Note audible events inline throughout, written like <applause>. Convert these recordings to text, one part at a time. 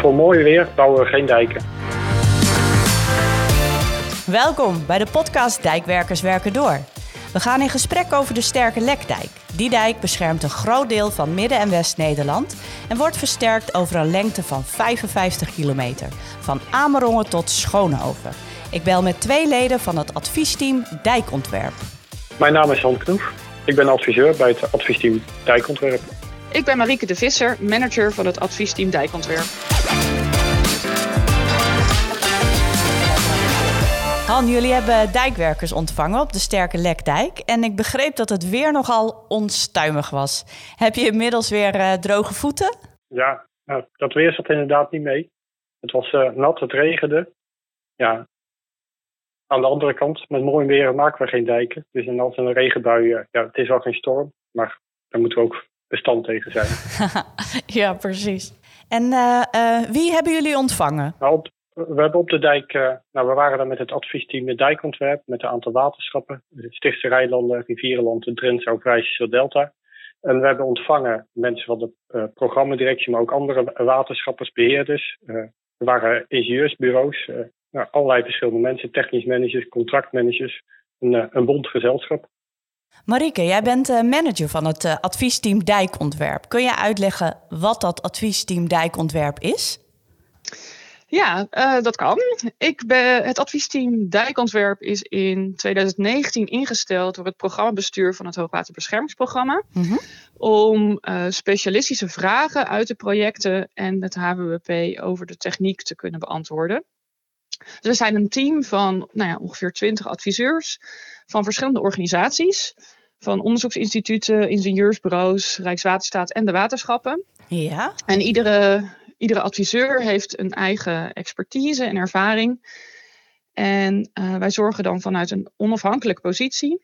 voor mooi weer bouwen we geen dijken. Welkom bij de podcast Dijkwerkers Werken Door. We gaan in gesprek over de sterke Lekdijk. Die dijk beschermt een groot deel van Midden- en West-Nederland en wordt versterkt over een lengte van 55 kilometer, van Amerongen tot Schoonhoven. Ik bel met twee leden van het adviesteam Dijkontwerp. Mijn naam is Han Knoef. Ik ben adviseur bij het adviesteam Dijkontwerp. Ik ben Marieke de Visser, manager van het adviesteam Dijkontwerp. Han, jullie hebben dijkwerkers ontvangen op de Sterke Lekdijk. En ik begreep dat het weer nogal onstuimig was. Heb je inmiddels weer uh, droge voeten? Ja, nou, dat weer zat inderdaad niet mee. Het was uh, nat, het regende. Ja. Aan de andere kant, met mooi weer maken we geen dijken. Dus en als een regenbui, uh, ja, het is wel geen storm. Maar daar moeten we ook bestand tegen zijn. <laughs> ja, precies. En wie hebben jullie ontvangen? Nou, we hebben op de dijk, uh, nou we waren daar met het adviesteam de dijkontwerp, met een aantal waterschappen, Stichtse Rijlanden, Rivierenland, de Drentse, Delta. En we hebben ontvangen mensen van de programmadirectie, maar ook andere waterschappersbeheerders. Uh, er waren ingenieursbureaus, nou, allerlei verschillende mensen, technisch managers, contractmanagers, een, een bond gezelschap. Marieke, jij bent manager van het adviesteam Dijkontwerp. Kun je uitleggen wat dat adviesteam Dijkontwerp is? Ja, uh, dat kan. Ik ben, het adviesteam Dijkontwerp is in 2019 ingesteld door het programmabestuur van het Hoogwaterbeschermingsprogramma. Mm -hmm. Om uh, specialistische vragen uit de projecten en het HWP over de techniek te kunnen beantwoorden. Dus we zijn een team van nou ja, ongeveer 20 adviseurs van verschillende organisaties. Van onderzoeksinstituten, ingenieursbureaus, Rijkswaterstaat en de waterschappen. Ja. En iedere Iedere adviseur heeft een eigen expertise en ervaring. En uh, wij zorgen dan vanuit een onafhankelijke positie.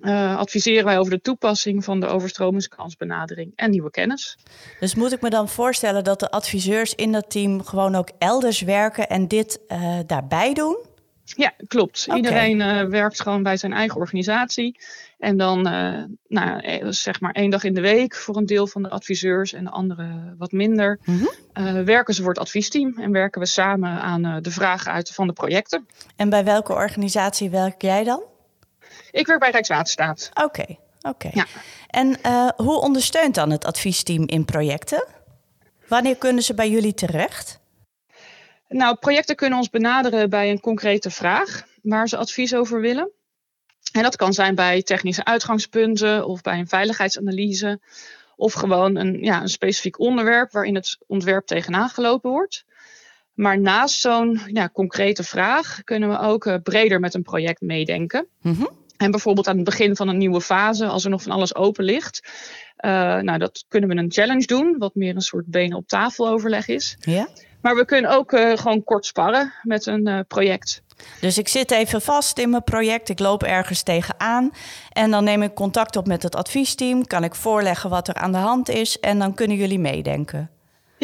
Uh, adviseren wij over de toepassing van de overstromingskansbenadering en nieuwe kennis. Dus moet ik me dan voorstellen dat de adviseurs in dat team gewoon ook elders werken en dit uh, daarbij doen? Ja, klopt. Okay. Iedereen uh, werkt gewoon bij zijn eigen organisatie. En dan, nou, zeg maar één dag in de week voor een deel van de adviseurs en de andere wat minder. Mm -hmm. uh, werken ze voor het adviesteam en werken we samen aan de vragen uit van de projecten. En bij welke organisatie werk jij dan? Ik werk bij Rijkswaterstaat. Oké, okay, oké. Okay. Ja. En hoe ondersteunt dan het adviesteam in projecten? Wanneer kunnen ze bij jullie terecht? Nou, projecten kunnen ons benaderen bij een concrete vraag waar ze advies over willen. En dat kan zijn bij technische uitgangspunten of bij een veiligheidsanalyse. Of gewoon een, ja, een specifiek onderwerp waarin het ontwerp tegenaan gelopen wordt. Maar naast zo'n ja, concrete vraag kunnen we ook uh, breder met een project meedenken. Mm -hmm. En bijvoorbeeld aan het begin van een nieuwe fase, als er nog van alles open ligt. Uh, nou, dat kunnen we een challenge doen, wat meer een soort benen op tafel overleg is. Ja. Maar we kunnen ook uh, gewoon kort sparren met een uh, project. Dus ik zit even vast in mijn project, ik loop ergens tegenaan. En dan neem ik contact op met het adviesteam, kan ik voorleggen wat er aan de hand is en dan kunnen jullie meedenken.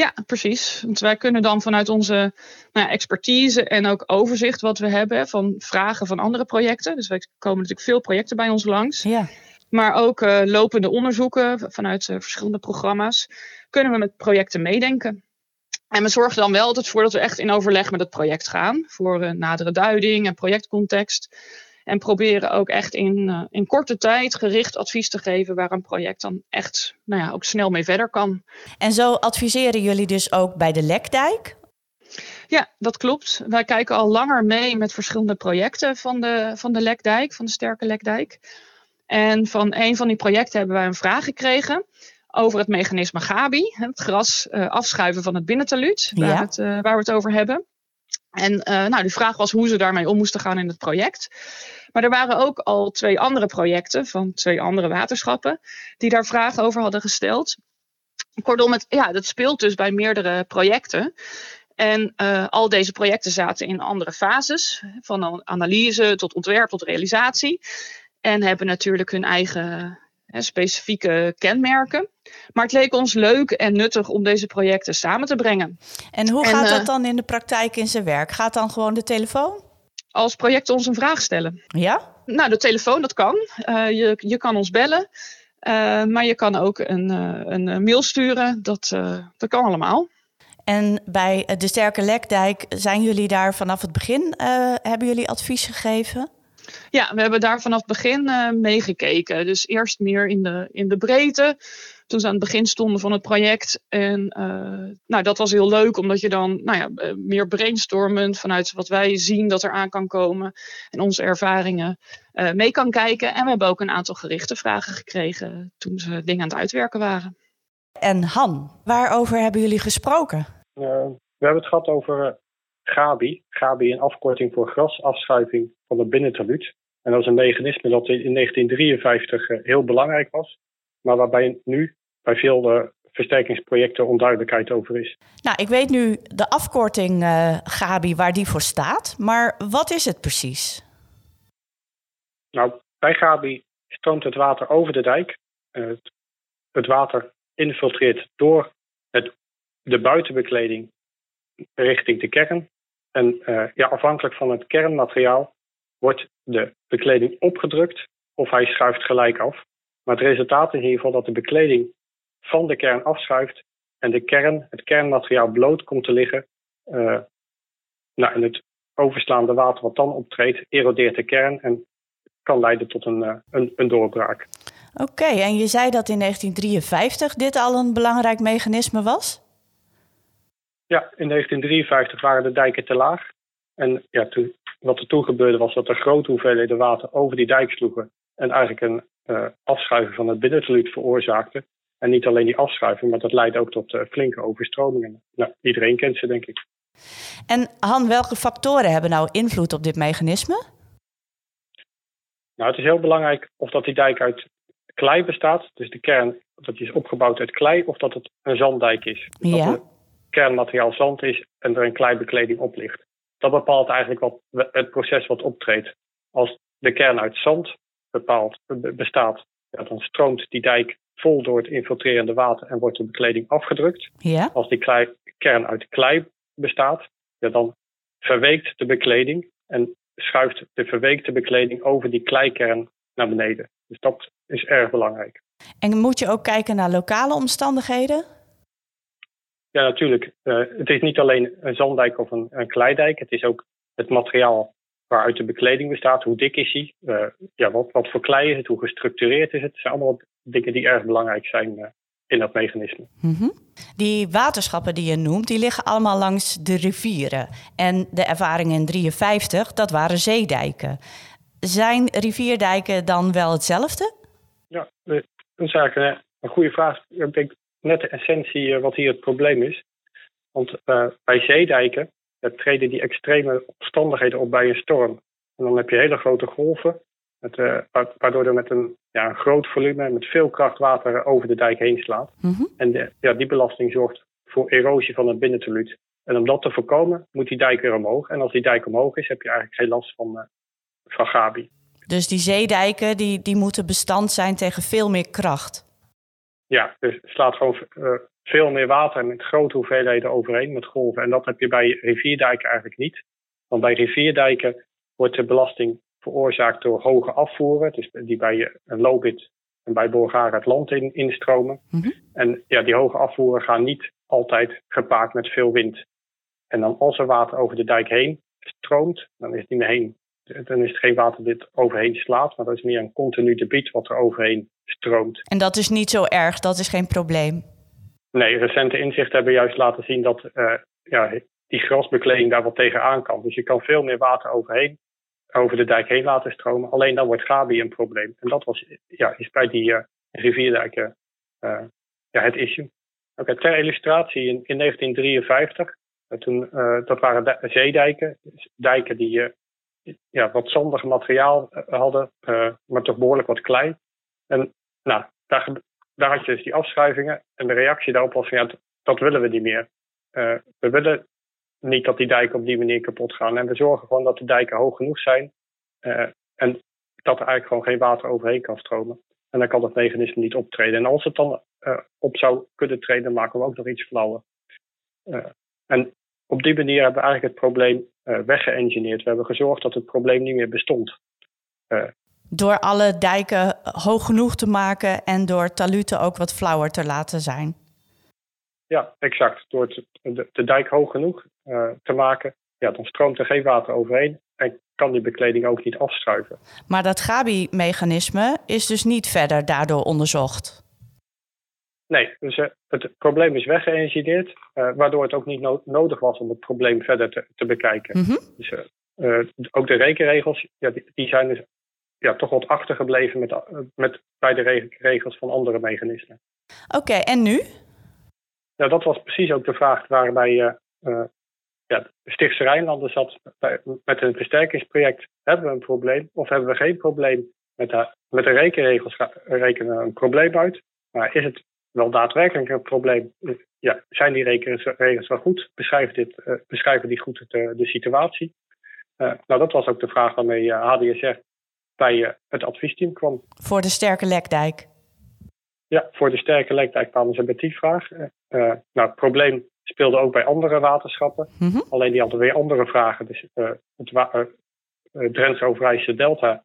Ja, precies. Want wij kunnen dan vanuit onze nou ja, expertise en ook overzicht wat we hebben van vragen van andere projecten. Dus wij komen natuurlijk veel projecten bij ons langs. Ja. Maar ook uh, lopende onderzoeken vanuit uh, verschillende programma's. Kunnen we met projecten meedenken. En we zorgen dan wel altijd voor dat we echt in overleg met het project gaan. Voor uh, nadere duiding en projectcontext. En proberen ook echt in, uh, in korte tijd gericht advies te geven waar een project dan echt nou ja, ook snel mee verder kan. En zo adviseren jullie dus ook bij de Lekdijk? Ja, dat klopt. Wij kijken al langer mee met verschillende projecten van de, van de Lekdijk, van de Sterke Lekdijk. En van een van die projecten hebben wij een vraag gekregen over het mechanisme Gabi, het gras uh, afschuiven van het binnentaluut, waar, Ja. het, uh, waar we het over hebben. En uh, nou, de vraag was hoe ze daarmee om moesten gaan in het project. Maar er waren ook al twee andere projecten van twee andere waterschappen die daar vragen over hadden gesteld. Kortom, het, ja, dat speelt dus bij meerdere projecten. En uh, al deze projecten zaten in andere fases, van analyse tot ontwerp tot realisatie. En hebben natuurlijk hun eigen hè, specifieke kenmerken. Maar het leek ons leuk en nuttig om deze projecten samen te brengen. En hoe En, gaat eh, dat dan in de praktijk in zijn werk? Gaat dan gewoon de telefoon? Als projecten ons een vraag stellen. Ja? Nou, de telefoon, dat kan. Uh, je, je kan ons bellen. Uh, maar je kan ook een, uh, een mail sturen. Dat, dat kan allemaal. En bij de Sterke Lekdijk zijn jullie daar vanaf het begin, hebben jullie advies gegeven? Ja, we hebben daar vanaf het begin meegekeken. Dus eerst meer in de, in de breedte. Toen ze aan het begin stonden van het project. En uh, nou, dat was heel leuk, omdat je dan nou ja, meer brainstormend vanuit wat wij zien dat er aan kan komen. En onze ervaringen uh, mee kan kijken. En we hebben ook een aantal gerichte vragen gekregen toen ze dingen aan het uitwerken waren. En Han, waarover hebben jullie gesproken? we hebben het gehad over GABI. GABI een afkorting voor grasafschuiving van het binnenteluut. En dat is een mechanisme dat in 1953 heel belangrijk was, maar waarbij nu bij veel uh, versterkingsprojecten onduidelijkheid over is. Nou, ik weet nu de afkorting uh, GABI waar die voor staat, maar wat is het precies? Nou, bij GABI stroomt het water over de dijk. Uh, het, het water infiltreert door het, de buitenbekleding richting de kern. En uh, ja, afhankelijk van het kernmateriaal wordt de bekleding opgedrukt of hij schuift gelijk af. Maar het resultaat is in ieder geval dat de bekleding van de kern afschuift en de kern, het kernmateriaal bloot komt te liggen. Uh, nou, en het overslaande water wat dan optreedt, erodeert de kern en kan leiden tot een, uh, een, een doorbraak. Oké, okay, en je zei dat in 1953 dit al een belangrijk mechanisme was? Ja, in 1953 waren de dijken te laag. En ja, toen, wat er toen gebeurde was dat er grote hoeveelheden water over die dijk sloegen. En eigenlijk een uh, afschuiving van het binnenteluut veroorzaakte. En niet alleen die afschuiving, maar dat leidde ook tot uh, flinke overstromingen. Nou, iedereen kent ze, denk ik. En Han, welke factoren hebben nou invloed op dit mechanisme? Nou, het is heel belangrijk of dat die dijk uit klei bestaat. Dus de kern, dat die is opgebouwd uit klei, of dat het een zanddijk is. Dus ja. Dat het kernmateriaal zand is en er een kleibekleding op ligt. Dat bepaalt eigenlijk wat, het proces wat optreedt. Als de kern uit zand bepaalt, bestaat, ja, dan stroomt die dijk vol door het infiltrerende water en wordt de bekleding afgedrukt. Ja. Als die klei, kern uit klei bestaat, ja, dan verweekt de bekleding en schuift de verweekte bekleding over die kleikern naar beneden. Dus dat is erg belangrijk. En moet je ook kijken naar lokale omstandigheden? Ja, natuurlijk. Uh, het is niet alleen een zanddijk of een, een kleidijk. Het is ook het materiaal waaruit de bekleding bestaat. Hoe dik is die? Uh, ja, wat, wat voor klei is het? Hoe gestructureerd is het? Het zijn allemaal dingen die erg belangrijk zijn uh, in dat mechanisme. Mm -hmm. Die waterschappen die je noemt, die liggen allemaal langs de rivieren. En de ervaring in 53, dat waren zeedijken. Zijn rivierdijken dan wel hetzelfde? Ja, dat is eigenlijk een, een goede vraag. Ik denk net de essentie wat hier het probleem is. Want uh, bij zeedijken uh, treden die extreme omstandigheden op bij een storm. En dan heb je hele grote golven, met, uh, waardoor er met een, ja, een groot volume, met veel kracht water over de dijk heen slaat. Mm -hmm. En de, ja, die belasting zorgt voor erosie van het binnenteluut. En om dat te voorkomen, moet die dijk weer omhoog. En als die dijk omhoog is, heb je eigenlijk geen last van, van Gabi. Dus die zeedijken die, die moeten bestand zijn tegen veel meer kracht. Ja, dus slaat gewoon uh, veel meer water met grote hoeveelheden overheen met golven. En dat heb je bij rivierdijken eigenlijk niet. Want bij rivierdijken wordt de belasting veroorzaakt door hoge afvoeren, dus die bij een Lobit en bij Bulgaren het land in, instromen. Mm -hmm. En ja, die hoge afvoeren gaan niet altijd gepaard met veel wind. En dan als er water over de dijk heen stroomt, dan is het niet heen. Dan is het geen water dit overheen slaat, maar dat is meer een continu debiet wat er overheen stroomt. En dat is niet zo erg, dat is geen probleem. Nee, recente inzichten hebben juist laten zien dat uh, ja, die grasbekleding daar wat tegenaan kan. Dus je kan veel meer water overheen, over de dijk heen laten stromen. Alleen dan wordt Gabi een probleem. En dat was, ja, is bij die uh, rivierdijken uh, ja, het issue. Okay, ter illustratie, in, in 1953, toen, dat waren zeedijken, dijken die ja, wat zandig materiaal hadden, maar toch behoorlijk wat klei. En nou, daar, daar had je dus die afschuivingen. En de reactie daarop was van ja, dat willen we niet meer. Uh, we willen niet dat die dijken op die manier kapot gaan. En we zorgen gewoon dat de dijken hoog genoeg zijn. Uh, en dat er eigenlijk gewoon geen water overheen kan stromen. En dan kan dat mechanisme niet optreden. En als het dan uh, op zou kunnen treden, maken we ook nog iets flauwer. en op die manier hebben we eigenlijk het probleem weggeëngineerd. We hebben gezorgd dat het probleem niet meer bestond. Door alle dijken hoog genoeg te maken en door taluten ook wat flauwer te laten zijn. Ja, exact. Door het, de, de, dijk hoog genoeg uh, te maken, ja, dan stroomt er geen water overheen en kan die bekleding ook niet afstruiven. Maar dat Gabi-mechanisme is dus niet verder daardoor onderzocht? Nee, dus uh, het probleem is weggeënergideerd, uh, waardoor het ook niet no nodig was om het probleem verder te, te bekijken. Mm -hmm. Dus ook de rekenregels, ja, die, die, zijn dus ja, toch wat achtergebleven met, met, bij de regels van andere mechanismen. Oké, okay, en nu? Nou, dat was precies ook de vraag waarbij uh, uh, ja, Stichtse Rijnlanden zat bij, met een versterkingsproject. Hebben we een probleem of hebben we geen probleem? Met de, met de rekenregels rekenen we een probleem uit. Maar is het wel daadwerkelijk een probleem? Ja, zijn die rekenregels wel goed? Beschrijven, dit, uh, beschrijven die goed de, de situatie? nou, dat was ook de vraag waarmee HDSR bij het adviesteam kwam. Voor de sterke lekdijk? Ja, voor de sterke lekdijk kwamen ze met die vraag. Uh, nou, het probleem speelde ook bij andere waterschappen. Mm -hmm. Alleen die hadden weer andere vragen. Dus uh, het uh, Drentse Delta,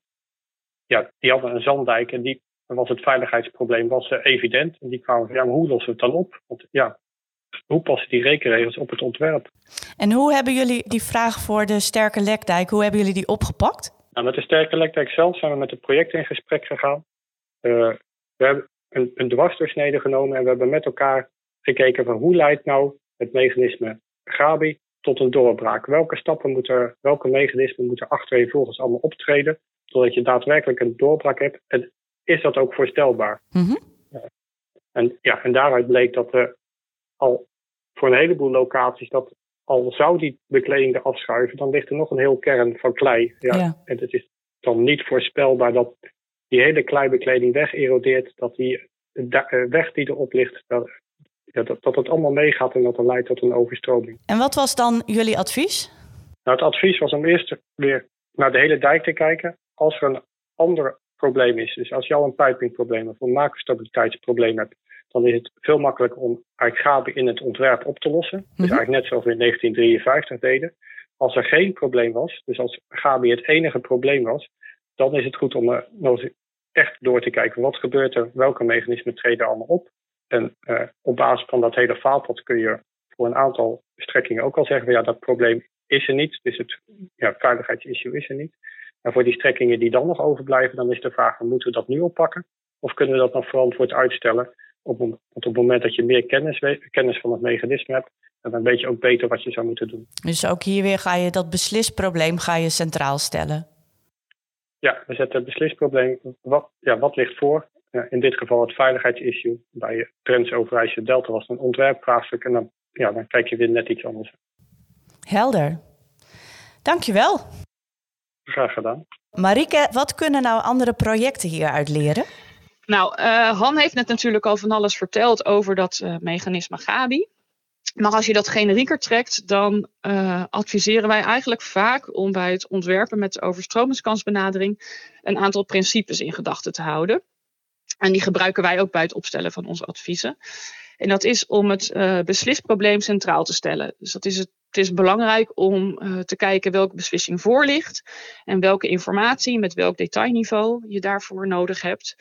ja, die hadden een zanddijk en die was het veiligheidsprobleem was evident. En die kwamen van, ja, hoe lossen we het dan op? Want ja, hoe passen die rekenregels op het ontwerp? En hoe hebben jullie die vraag voor de sterke lekdijk, hoe hebben jullie die opgepakt? Nou, met de sterke lekdijk zelf zijn we met het project in gesprek gegaan. we hebben een, een dwarsdoorsnede genomen en we hebben met elkaar gekeken van hoe leidt nou het mechanisme Gabi tot een doorbraak? Welke stappen moeten, welke mechanismen moeten achtereenvolgens allemaal optreden, zodat je daadwerkelijk een doorbraak hebt? En is dat ook voorstelbaar? Mm -hmm. en, ja, en daaruit bleek dat er al voor een heleboel locaties dat al zou die bekleding er afschuiven, dan ligt er nog een heel kern van klei. Ja, ja. En het is dan niet voorspelbaar dat die hele kleibekleding weg erodeert, dat die weg die erop ligt, dat, dat, dat het allemaal meegaat en dat er leidt tot een overstroming. En wat was dan jullie advies? Nou, het advies was om eerst weer naar de hele dijk te kijken. Als er een ander probleem is, dus als je al een pijpingprobleem of een macrostabiliteitsprobleem hebt, dan is het veel makkelijker om eigenlijk Gabi in het ontwerp op te lossen. Dus Mhm. eigenlijk net zoals we in 1953 deden. Als er geen probleem was, dus als Gabi het enige probleem was, dan is het goed om er nog echt door te kijken. Wat gebeurt er? Welke mechanismen treden allemaal op? En uh, op basis van dat hele faalpad kun je voor een aantal strekkingen ook al zeggen, ja, dat probleem is er niet. Dus het ja, veiligheidsissue is er niet. En voor die strekkingen die dan nog overblijven, dan is de vraag, moeten we dat nu oppakken? Of kunnen we dat nog verantwoord uitstellen? Op, op het moment dat je meer kennis, kennis van het mechanisme hebt, dan weet je ook beter wat je zou moeten doen. Dus ook hier weer ga je dat beslisprobleem ga je centraal stellen. Ja, we zetten het beslisprobleem. Wat, ja, wat ligt voor? In dit geval het veiligheidsissue. Bij Trends Overijssel Delta was het een ontwerpvraagstuk. En dan, ja, dan kijk je weer net iets anders. Helder. Dankjewel. Graag gedaan. Marike, wat kunnen nou andere projecten hieruit leren? Nou, uh, Han heeft net natuurlijk al van alles verteld over dat uh, mechanisme Gabi. Maar als je dat generieker trekt, dan uh, adviseren wij eigenlijk vaak om bij het ontwerpen met de overstromingskansbenadering een aantal principes in gedachten te houden. En die gebruiken wij ook bij het opstellen van onze adviezen. En dat is om het beslisprobleem centraal te stellen. Dus dat is het, het is belangrijk om te kijken welke beslissing voor ligt en welke informatie met welk detailniveau je daarvoor nodig hebt.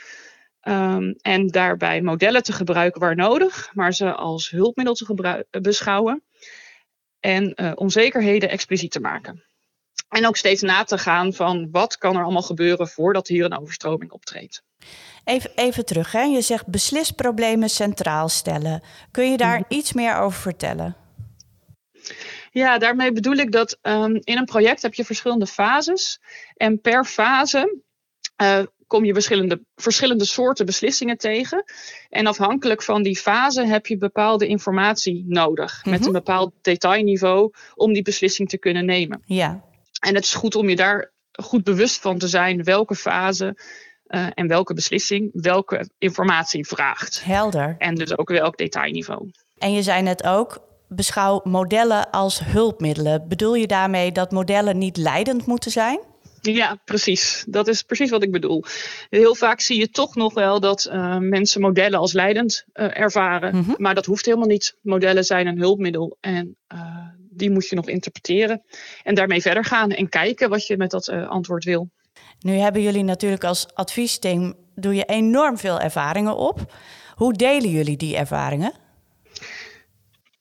Um, en daarbij modellen te gebruiken waar nodig, maar ze als hulpmiddel te beschouwen. En uh, onzekerheden expliciet te maken. En ook steeds na te gaan van wat kan er allemaal gebeuren voordat hier een overstroming optreedt. Even, even terug, hè? je zegt beslisproblemen centraal stellen. Kun je daar mm. iets meer over vertellen? Ja, daarmee bedoel ik dat um, in een project heb je verschillende fases. En per fase uh, kom je verschillende, verschillende soorten beslissingen tegen. En afhankelijk van die fase heb je bepaalde informatie nodig. Met een bepaald detailniveau om die beslissing te kunnen nemen. Ja. En het is goed om je daar goed bewust van te zijn welke fase uh, en welke beslissing welke informatie vraagt. Helder. En dus ook welk detailniveau. En je zei net ook, beschouw modellen als hulpmiddelen. Bedoel je daarmee dat modellen niet leidend moeten zijn? Ja, precies. Dat is precies wat ik bedoel. Heel vaak zie je toch nog wel dat uh, mensen modellen als leidend uh, ervaren. Mhm. Maar dat hoeft helemaal niet. Modellen zijn een hulpmiddel en uh, die moet je nog interpreteren. En daarmee verder gaan en kijken wat je met dat antwoord wil. Nu hebben jullie natuurlijk als adviesteam doe je enorm veel ervaringen op. Hoe delen jullie die ervaringen?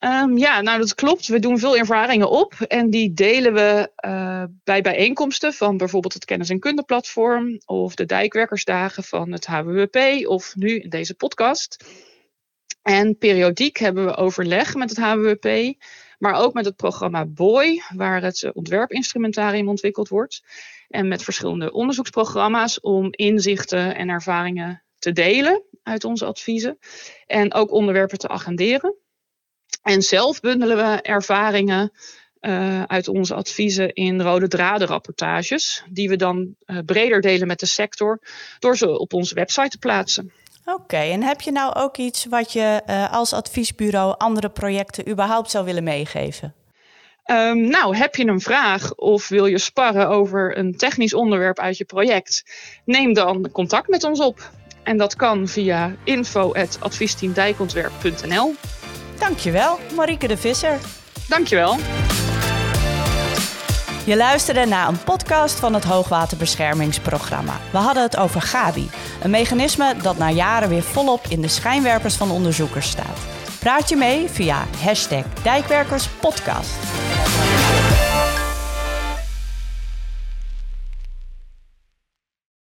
Um, ja, nou dat klopt. We doen veel ervaringen op en die delen we uh, bij bijeenkomsten van bijvoorbeeld het Kennis- en Kundeplatform of de Dijkwerkersdagen van het HWWP of nu in deze podcast. En periodiek hebben we overleg met het HWWP, maar ook met het programma BOY, waar het ontwerpinstrumentarium ontwikkeld wordt. En met verschillende onderzoeksprogramma's om inzichten en ervaringen te delen uit onze adviezen en ook onderwerpen te agenderen. En zelf bundelen we ervaringen uh, uit onze adviezen in rode dradenrapportages, die we dan uh, breder delen met de sector door ze op onze website te plaatsen. Oké, en heb je nou ook iets wat je uh, als adviesbureau andere projecten überhaupt zou willen meegeven? Um, nou, heb je een vraag of wil je sparren over een technisch onderwerp uit je project? Neem dan contact met ons op. En dat kan via info.adviesteamdijkontwerp.nl. Dankjewel, Marieke de Visser. Dankjewel. Je luisterde naar een podcast van het Hoogwaterbeschermingsprogramma. We hadden het over Gabi, een mechanisme dat na jaren weer volop in de schijnwerpers van onderzoekers staat. Praat je mee via hashtag Dijkwerkerspodcast.